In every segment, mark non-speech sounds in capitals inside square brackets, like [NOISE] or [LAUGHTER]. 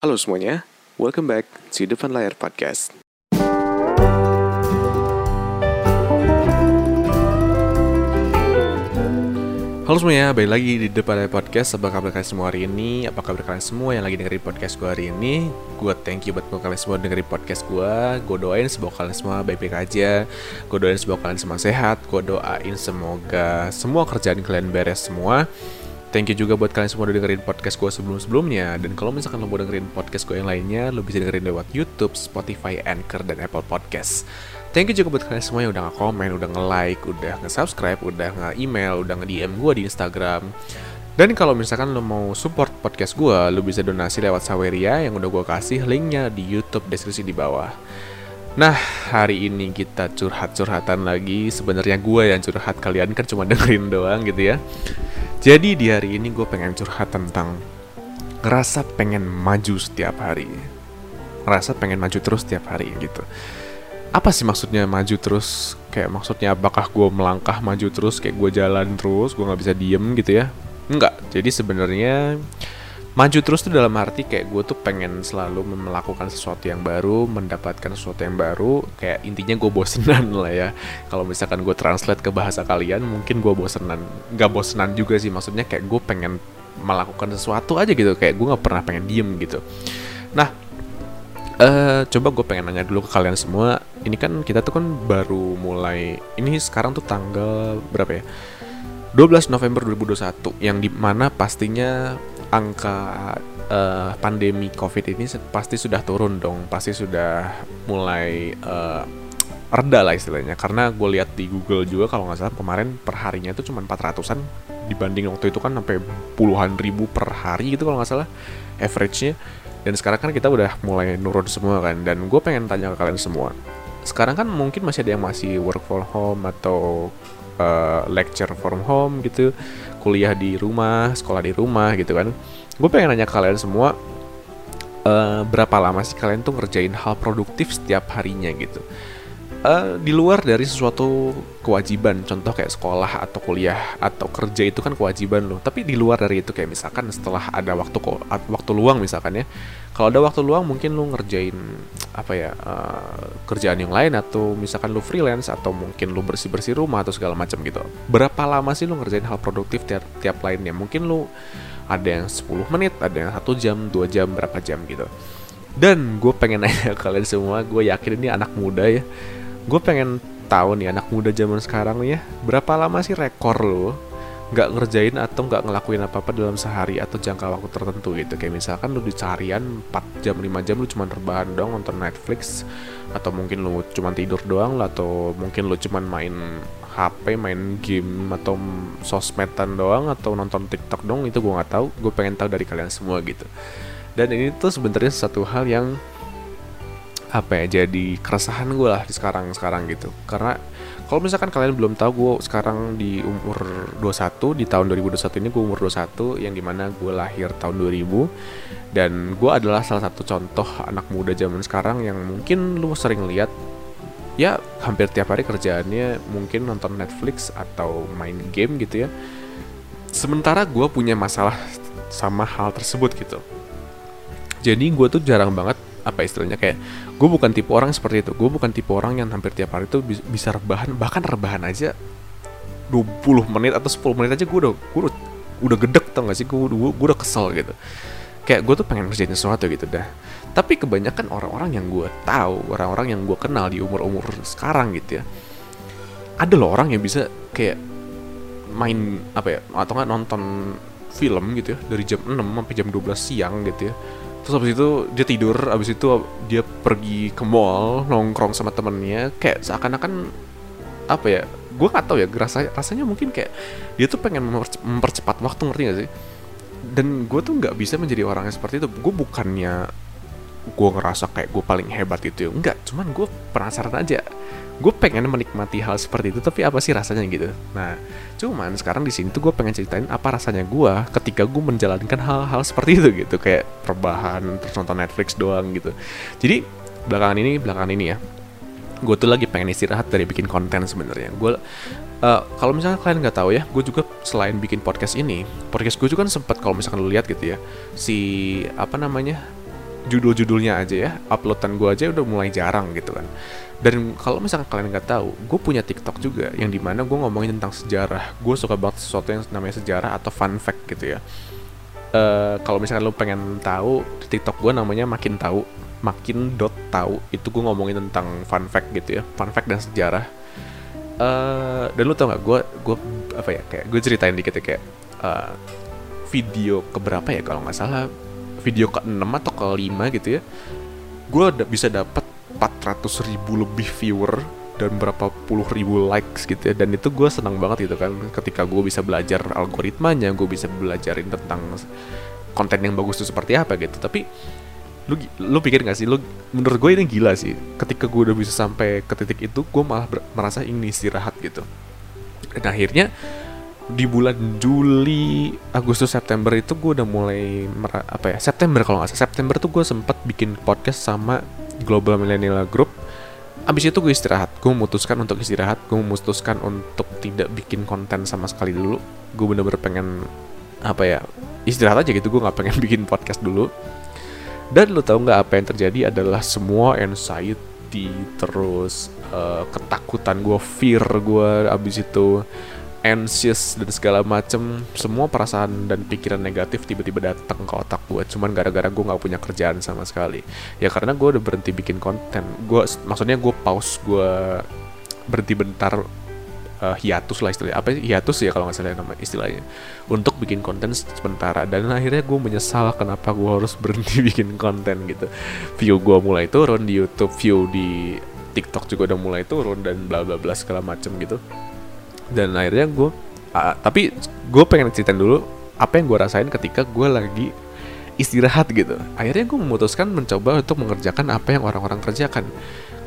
Halo semuanya, welcome back to Depan Layar Podcast. Halo semuanya, balik lagi di Depan Layar Podcast Apa kabar kalian semua hari ini? Apa kabar kalian semua yang lagi dengerin podcast gue hari ini? Gue thank you buat kalian semua dengerin podcast gue Gue doain semoga kalian semua baik-baik aja Gue doain semoga kalian semua sehat Gue doain semoga semua kerjaan kalian beres semua Thank you juga buat kalian semua udah dengerin podcast gue sebelum-sebelumnya Dan kalau misalkan lo mau dengerin podcast gue yang lainnya Lo bisa dengerin lewat Youtube, Spotify, Anchor, dan Apple Podcast Thank you juga buat kalian semua yang udah nge-comment, udah nge-like, udah nge-subscribe, udah nge-email, udah nge-DM gue di Instagram dan kalau misalkan lo mau support podcast gue, lo bisa donasi lewat Saweria yang udah gue kasih linknya di YouTube deskripsi di bawah. Nah, hari ini kita curhat-curhatan lagi. Sebenarnya gue yang curhat, kalian kan cuma [LAUGHS] dengerin doang gitu ya. Jadi di hari ini gue pengen curhat tentang ngerasa pengen maju setiap hari. Ngerasa pengen maju terus setiap hari gitu. Apa sih maksudnya maju terus? Kayak maksudnya apakah gue melangkah maju terus kayak gue jalan terus, gue nggak bisa diem gitu ya? Enggak. Jadi sebenarnya maju terus tuh dalam arti kayak gue tuh pengen selalu melakukan sesuatu yang baru, mendapatkan sesuatu yang baru. Kayak intinya gue bosenan [LAUGHS] lah ya. Kalau misalkan gue translate ke bahasa kalian, mungkin gue bosenan. Gak bosenan juga sih, maksudnya kayak gue pengen melakukan sesuatu aja gitu. Kayak gue nggak pernah pengen diem gitu. Nah, uh, coba gue pengen nanya dulu ke kalian semua. Ini kan kita tuh kan baru mulai. Ini sekarang tuh tanggal berapa ya? 12 November 2021 yang di mana pastinya angka uh, pandemi COVID ini pasti sudah turun dong, pasti sudah mulai uh, reda lah istilahnya. Karena gue lihat di Google juga kalau nggak salah kemarin perharinya itu cuma 400-an dibanding waktu itu kan sampai puluhan ribu per hari gitu kalau nggak salah average-nya. Dan sekarang kan kita udah mulai nurun semua kan. Dan gue pengen tanya ke kalian semua. Sekarang kan mungkin masih ada yang masih work from home atau uh, lecture from home gitu kuliah di rumah sekolah di rumah gitu kan. Gue pengen nanya ke kalian semua uh, berapa lama sih kalian tuh ngerjain hal produktif setiap harinya gitu? Uh, di luar dari sesuatu kewajiban contoh kayak sekolah atau kuliah atau kerja itu kan kewajiban loh. Tapi di luar dari itu kayak misalkan setelah ada waktu waktu luang misalkan ya. Kalau ada waktu luang mungkin lu ngerjain apa ya uh, kerjaan yang lain atau misalkan lu freelance atau mungkin lu bersih bersih rumah atau segala macam gitu. Berapa lama sih lu ngerjain hal produktif tiap tiap lainnya? Mungkin lu ada yang 10 menit ada yang satu jam dua jam berapa jam gitu. Dan gue pengen [LAUGHS] nanya kalian semua gue yakin ini anak muda ya. Gue pengen tahu nih anak muda zaman sekarang nih ya berapa lama sih rekor lo nggak ngerjain atau nggak ngelakuin apa-apa dalam sehari atau jangka waktu tertentu gitu. Kayak misalkan lu di seharian 4 jam 5 jam lu cuma rebahan doang nonton Netflix atau mungkin lu cuma tidur doang lah atau mungkin lu cuma main HP main game atau sosmedan doang atau nonton TikTok doang itu gue nggak tahu. Gue pengen tahu dari kalian semua gitu. Dan ini tuh sebenarnya satu hal yang apa ya jadi keresahan gue lah di sekarang sekarang gitu. Karena kalau misalkan kalian belum tahu gue sekarang di umur 21 di tahun 2021 ini gue umur 21 yang di mana gue lahir tahun 2000 dan gue adalah salah satu contoh anak muda zaman sekarang yang mungkin lu sering lihat ya hampir tiap hari kerjaannya mungkin nonton Netflix atau main game gitu ya. Sementara gue punya masalah sama hal tersebut gitu. Jadi gue tuh jarang banget apa istilahnya kayak gue bukan tipe orang seperti itu. Gue bukan tipe orang yang hampir tiap hari itu bisa rebahan bahkan rebahan aja 20 menit atau 10 menit aja gue udah gue udah, udah gedek tau gak sih? Gue, gue, udah kesel gitu. Kayak gue tuh pengen ngerjain sesuatu gitu dah. Tapi kebanyakan orang-orang yang gue tahu orang-orang yang gue kenal di umur-umur sekarang gitu ya ada loh orang yang bisa kayak main apa ya atau nggak nonton film gitu ya dari jam 6 sampai jam 12 siang gitu ya terus abis itu dia tidur abis itu dia pergi ke mall nongkrong sama temennya kayak seakan-akan apa ya gue nggak tahu ya rasanya rasanya mungkin kayak dia tuh pengen mempercepat waktu ngerti gak sih? Dan gue tuh nggak bisa menjadi orang yang seperti itu. Gue bukannya gue ngerasa kayak gue paling hebat itu. Ya enggak cuman gue penasaran aja. Gue pengen menikmati hal seperti itu tapi apa sih rasanya gitu? Nah cuman sekarang di sini tuh gue pengen ceritain apa rasanya gue ketika gue menjalankan hal-hal seperti itu gitu. Kayak perbahan terus nonton Netflix doang gitu. Jadi belakangan ini belakangan ini ya gue tuh lagi pengen istirahat dari bikin konten sebenarnya. Gue uh, kalau misalnya kalian nggak tahu ya gue juga selain bikin podcast ini podcast gue juga kan sempat kalau misalkan lu lihat gitu ya si apa namanya judul-judulnya aja ya uploadan gue aja udah mulai jarang gitu kan. Dan kalau misalkan kalian nggak tahu gue punya TikTok juga yang di mana gue ngomongin tentang sejarah. Gue suka banget sesuatu yang namanya sejarah atau fun fact gitu ya. Uh, kalau misalkan lo pengen tahu di TikTok gue namanya makin tahu makin dot tahu itu gue ngomongin tentang fun fact gitu ya fun fact dan sejarah. Uh, dan lo tau gak gue gue apa ya kayak gue ceritain dikit ya kayak uh, video keberapa ya kalau nggak salah video ke 6 atau ke 5 gitu ya gue bisa dapat 400 ribu lebih viewer dan berapa puluh ribu likes gitu ya. Dan itu gue senang banget gitu kan ketika gue bisa belajar algoritmanya gue bisa belajarin tentang konten yang bagus itu seperti apa gitu. Tapi lu lu pikir gak sih lu menurut gue ini gila sih. Ketika gue udah bisa sampai ke titik itu gue malah merasa ingin istirahat gitu. Dan akhirnya di bulan Juli, Agustus, September itu gue udah mulai apa ya September kalau nggak salah September tuh gue sempat bikin podcast sama Global Millennial Group. Abis itu gue istirahat, gue memutuskan untuk istirahat, gue memutuskan untuk tidak bikin konten sama sekali dulu. Gue bener-bener pengen apa ya istirahat aja gitu, gue nggak pengen [LAUGHS] bikin podcast dulu. Dan lo tau nggak apa yang terjadi adalah semua anxiety terus uh, ketakutan gue, fear gue abis itu anxious dan segala macem semua perasaan dan pikiran negatif tiba-tiba datang ke otak gue cuman gara-gara gue nggak punya kerjaan sama sekali. Ya karena gue udah berhenti bikin konten. Gue maksudnya gue pause gue berhenti bentar uh, hiatus lah istilahnya. Apa hiatus ya kalau nggak salah nama istilahnya. Untuk bikin konten sementara. Dan akhirnya gue menyesal kenapa gue harus berhenti [LAUGHS] bikin konten gitu. View gue mulai turun di YouTube view di TikTok juga udah mulai turun dan bla bla bla segala macem gitu dan akhirnya gue uh, tapi gue pengen ceritain dulu apa yang gue rasain ketika gue lagi istirahat gitu. Akhirnya gue memutuskan mencoba untuk mengerjakan apa yang orang-orang kerjakan.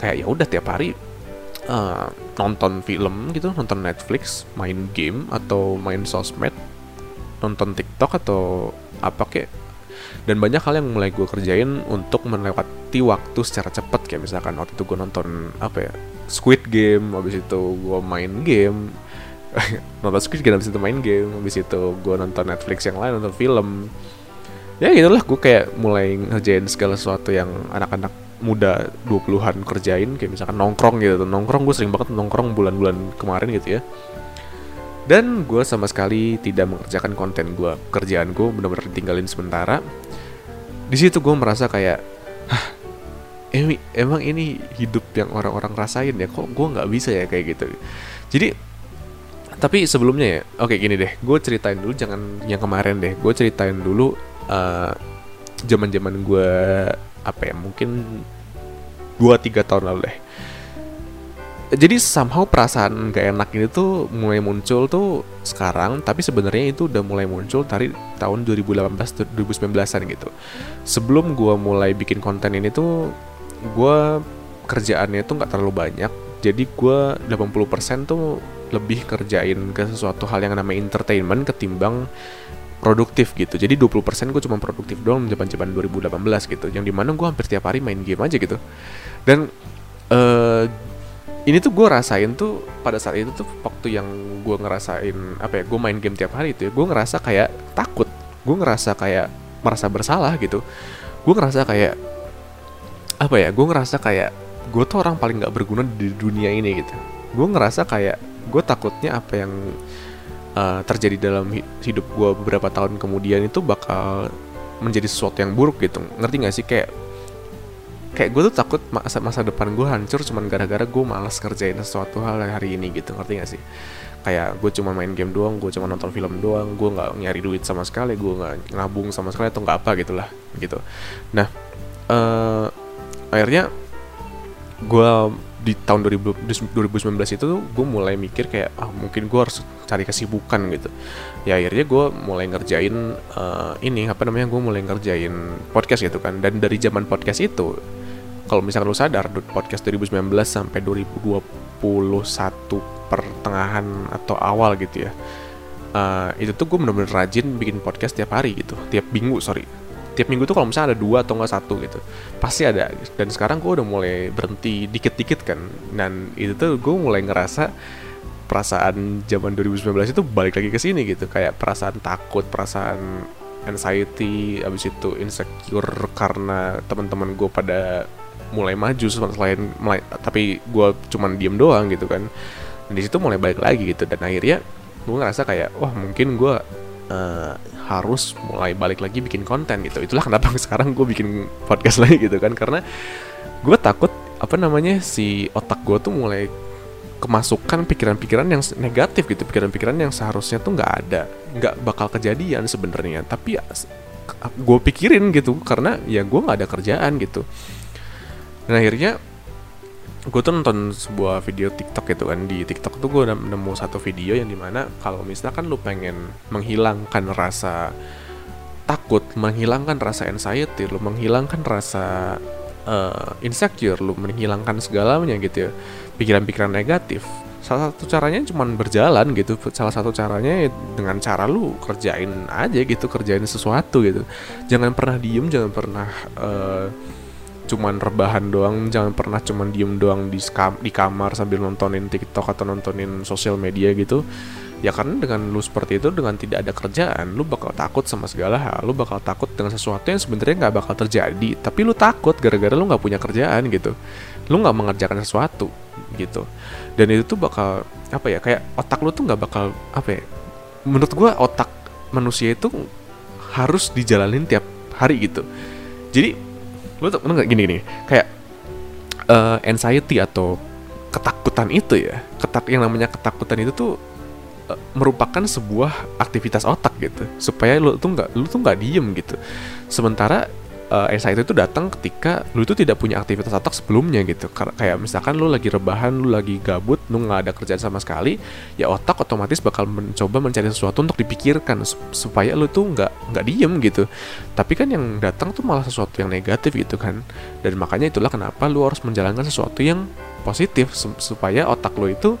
Kayak ya udah tiap hari uh, nonton film gitu nonton Netflix main game atau main sosmed nonton TikTok atau apa kek. Dan banyak hal yang mulai gue kerjain untuk melewati waktu secara cepat. Kayak misalkan waktu itu gue nonton apa ya Squid Game habis itu gue main game [LAUGHS] nonton Squid Game habis itu main game. Habis itu gue nonton Netflix yang lain nonton film. Ya gitulah. Gue kayak mulai ngerjain segala sesuatu yang anak-anak muda 20-an kerjain. Kayak misalkan nongkrong gitu. Nongkrong gue sering banget nongkrong bulan-bulan kemarin gitu ya. Dan gue sama sekali tidak mengerjakan konten gue kerjaan gue benar-benar tinggalin sementara. Di situ gue merasa kayak Hah, emang ini hidup yang orang-orang rasain ya? Kok gue nggak bisa ya kayak gitu? Jadi tapi sebelumnya ya oke gini deh. Gue ceritain dulu jangan yang kemarin deh. Gue ceritain dulu zaman-zaman gue apa ya mungkin dua tiga tahun lalu deh. Jadi somehow perasaan gak enak ini tuh mulai muncul tuh sekarang tapi sebenarnya itu udah mulai muncul dari tahun 2018 2019an gitu. Sebelum gue mulai bikin konten ini tuh gue kerjaannya tuh nggak terlalu banyak jadi gue 80% tuh lebih kerjain ke sesuatu hal yang namanya entertainment ketimbang produktif gitu. Jadi 20% gue cuma produktif doang zaman-zaman 2018 gitu yang di mana gue hampir tiap hari main game aja gitu. Dan uh, ini tuh gue rasain tuh pada saat itu tuh waktu yang gue ngerasain apa ya gue main game tiap hari itu ya gue ngerasa kayak takut. Gue ngerasa kayak merasa bersalah gitu. Gue ngerasa kayak apa ya gue ngerasa kayak gue tuh orang paling nggak berguna di dunia ini gitu. Gue ngerasa kayak gue takutnya apa yang uh, terjadi dalam hidup gue beberapa tahun kemudian itu bakal menjadi sesuatu yang buruk gitu. Ngerti gak sih? Kayak kayak gue tuh takut masa masa depan gue hancur cuman gara-gara gue malas kerjain sesuatu hal hari ini gitu. Ngerti gak sih? Kayak gue cuma main game doang gue cuma nonton film doang gue nggak nyari duit sama sekali gue nggak ngabung sama sekali atau nggak apa gitulah gitu. Nah uh, akhirnya gue di tahun 2000, 2019 itu gue mulai mikir kayak ah mungkin gue harus cari kesibukan gitu. Ya akhirnya gue mulai ngerjain uh, ini apa namanya gue mulai ngerjain podcast gitu kan. Dan dari zaman podcast itu kalau misalkan lu sadar podcast 2019 sampai 2021 pertengahan atau awal gitu ya uh, itu tuh gue bener-bener rajin bikin podcast tiap hari gitu. Tiap minggu sorry tiap minggu tuh kalau misalnya ada dua atau enggak satu gitu pasti ada. Dan sekarang gue udah mulai berhenti dikit-dikit kan. Dan itu tuh gue mulai ngerasa perasaan zaman 2019 itu balik lagi ke sini gitu. Kayak perasaan takut perasaan anxiety abis itu insecure karena teman-teman gue pada mulai maju selain mulai tapi gue cuman diem doang gitu kan. Dan di situ mulai balik lagi gitu. Dan akhirnya gue ngerasa kayak wah mungkin gue uh, harus mulai balik lagi bikin konten gitu. Itulah kenapa [LAUGHS] sekarang gue bikin podcast lagi gitu kan. Karena gue takut apa namanya si otak gue tuh mulai kemasukan pikiran-pikiran yang negatif gitu. Pikiran-pikiran yang seharusnya tuh nggak ada nggak bakal kejadian sebenarnya. Tapi gue pikirin gitu. Karena ya gue nggak ada kerjaan gitu. Dan akhirnya gue tuh nonton sebuah video TikTok gitu kan. Di TikTok tuh gue nemu satu video yang di mana kalau misalkan lu pengen menghilangkan rasa takut menghilangkan rasa anxiety lu menghilangkan rasa uh, insecure lu menghilangkan segalanya gitu ya. Pikiran-pikiran negatif. Salah satu caranya cuma berjalan gitu. Salah satu caranya ya dengan cara lu kerjain aja gitu kerjain sesuatu gitu. Jangan pernah diem jangan pernah uh, cuman rebahan doang jangan pernah cuman diem doang di, di kamar sambil nontonin TikTok atau nontonin sosial media gitu. Ya karena dengan lu seperti itu dengan tidak ada kerjaan lu bakal takut sama segala hal. Lu bakal takut dengan sesuatu yang sebenarnya nggak bakal terjadi tapi lu takut gara-gara lu nggak punya kerjaan gitu. Lu nggak mengerjakan sesuatu gitu. Dan itu tuh bakal apa ya kayak otak lu tuh nggak bakal apa ya menurut gua otak manusia itu harus dijalanin tiap hari gitu. Jadi lu tuh nggak gini gini. Kayak uh, anxiety atau ketakutan itu ya ketak yang namanya ketakutan itu tuh Eh, merupakan sebuah aktivitas otak gitu. Supaya lu tuh nggak lu tuh nggak diem gitu. Sementara uh, anxiety itu datang ketika lu itu tidak punya aktivitas otak sebelumnya gitu. Kayak misalkan lu lagi rebahan lu lagi gabut lu nggak ada kerjaan sama sekali ya otak otomatis bakal mencoba mencari sesuatu untuk dipikirkan supaya lu tuh nggak nggak diem gitu. Tapi kan yang datang tuh malah sesuatu yang negatif gitu kan. Dan makanya itulah kenapa lu harus menjalankan sesuatu yang positif supaya otak lu itu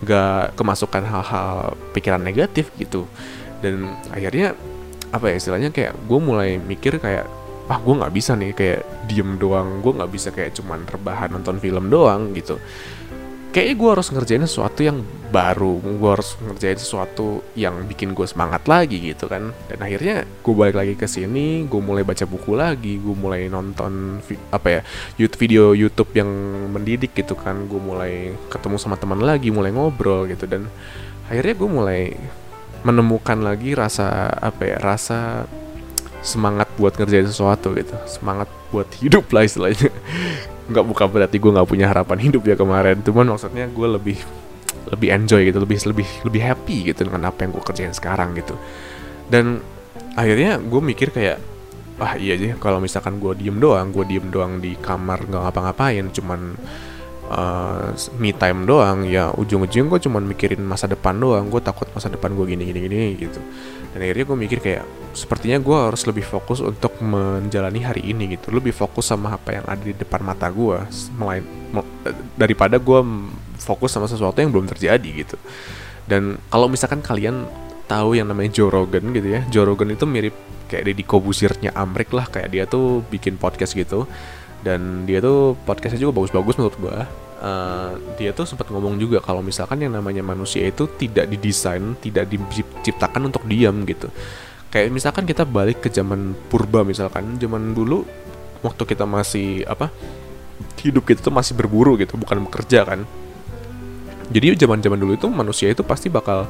gak kemasukan hal-hal pikiran negatif gitu. Dan akhirnya apa ya istilahnya kayak gue mulai mikir kayak ah gue nggak bisa nih kayak diem doang gue nggak bisa kayak cuman rebahan nonton film doang gitu. Kayaknya gue harus ngerjain sesuatu yang baru gue harus ngerjain sesuatu yang bikin gue semangat lagi gitu kan. Dan akhirnya gue balik lagi ke sini gue mulai baca buku lagi gue mulai nonton apa ya YouTube video YouTube yang mendidik gitu kan. Gue mulai ketemu sama teman lagi mulai ngobrol gitu. Dan akhirnya gue mulai menemukan lagi rasa apa ya rasa semangat buat ngerjain sesuatu gitu. Semangat buat hidup lah istilahnya. Nggak bukan berarti gue nggak punya harapan hidup ya kemarin. Cuman maksudnya gue lebih lebih enjoy gitu. Lebih lebih lebih happy gitu dengan apa yang gue kerjain sekarang gitu. Dan akhirnya gue mikir kayak wah iya sih kalau misalkan gue diem doang gue diem doang di kamar nggak ngapa-ngapain. Cuman uh, me time doang ya ujung-ujung gue cuman mikirin masa depan doang gue takut masa depan gue gini gini gini gitu. Dan akhirnya gue mikir kayak sepertinya gue harus lebih fokus untuk menjalani hari ini gitu. Lebih fokus sama apa yang ada di depan mata gue melain daripada gue fokus sama sesuatu yang belum terjadi gitu. Dan kalau misalkan kalian tahu yang namanya Joe Rogan gitu ya Joe Rogan itu mirip kayak Deddy Kobusirnya Amrik lah kayak dia tuh bikin podcast gitu dan dia tuh podcastnya juga bagus-bagus menurut gue uh, dia tuh sempat ngomong juga kalau misalkan yang namanya manusia itu tidak didesain, tidak diciptakan untuk diam gitu. Kayak misalkan kita balik ke zaman purba misalkan, zaman dulu waktu kita masih apa? hidup kita tuh masih berburu gitu, bukan bekerja kan. Jadi zaman-zaman dulu itu manusia itu pasti bakal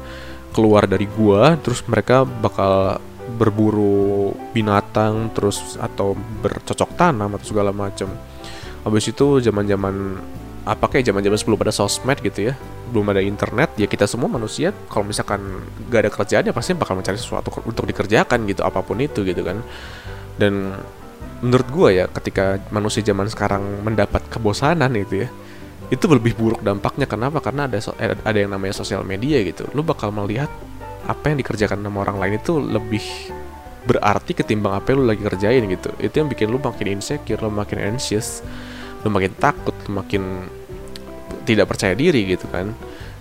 keluar dari gua, terus mereka bakal berburu binatang terus atau bercocok tanam atau segala macam. Habis itu zaman-zaman apa kayak zaman-zaman sebelum ada sosmed gitu ya belum ada internet ya kita semua manusia kalau misalkan gak ada kerjaan ya pasti bakal mencari sesuatu untuk dikerjakan gitu apa pun itu gitu kan. Dan menurut gue ya ketika manusia zaman sekarang mendapat kebosanan itu ya itu lebih buruk dampaknya. Kenapa? Karena ada eh, ada yang namanya sosial media gitu. Lu bakal melihat apa yang dikerjakan sama orang lain itu lebih berarti ketimbang apa yang lu lagi kerjain gitu. Itu yang bikin lu makin insecure lu makin anxious lu makin takut lu makin tidak percaya diri gitu kan.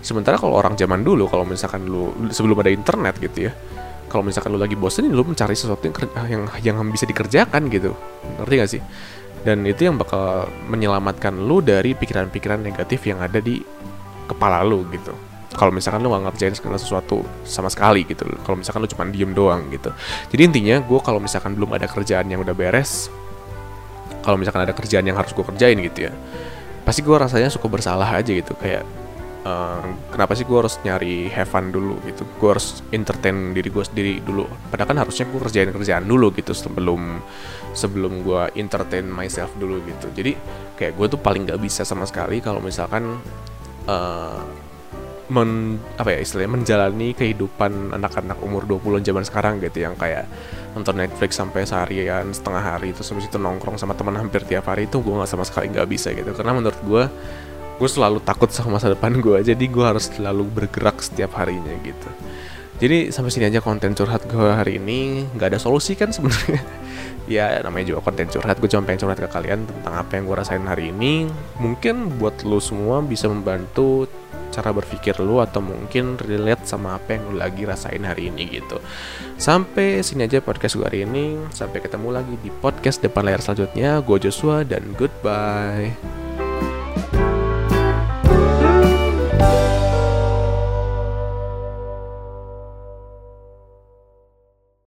Sementara kalau orang zaman dulu kalau misalkan lu sebelum ada internet gitu ya kalau misalkan lu lagi bosen lu mencari sesuatu yang yang yang bisa dikerjakan gitu. Ngerti gak sih? Dan itu yang bakal menyelamatkan lu dari pikiran-pikiran negatif yang ada di kepala lu gitu kalau misalkan lu nggak ngerjain segala sesuatu sama sekali gitu. Kalau misalkan lu cuma diem doang gitu. Jadi intinya gue kalau misalkan belum ada kerjaan yang udah beres kalau misalkan ada kerjaan yang harus gue kerjain gitu ya pasti gue rasanya suka bersalah aja gitu. Kayak uh, kenapa sih gue harus nyari have fun dulu gitu? Gue harus entertain diri gue sendiri dulu. Padahal kan harusnya gue kerjain kerjaan dulu gitu sebelum sebelum gue entertain myself dulu gitu. Jadi kayak gue tuh paling gak bisa sama sekali kalau misalkan uh, men apa ya istilahnya menjalani kehidupan anak-anak umur 20-an zaman sekarang gitu yang kayak nonton Netflix sampai seharian setengah hari itu habis itu nongkrong sama teman hampir tiap hari itu gue nggak sama sekali nggak bisa gitu. Karena menurut gue gue selalu takut sama masa depan gue jadi gue harus selalu bergerak setiap harinya gitu. Jadi sampai sini aja konten curhat gue hari ini. Nggak ada solusi kan sebenarnya? [LAUGHS] Ya namanya juga konten curhat. Gue cuma pengen curhat ke kalian tentang apa yang gue rasain hari ini. Mungkin buat lo semua bisa membantu cara berpikir lu atau mungkin relate sama apa yang lu lagi rasain hari ini gitu. Sampai sini aja podcast gue hari ini. Sampai ketemu lagi di podcast depan layar selanjutnya. Gue Joshua dan goodbye.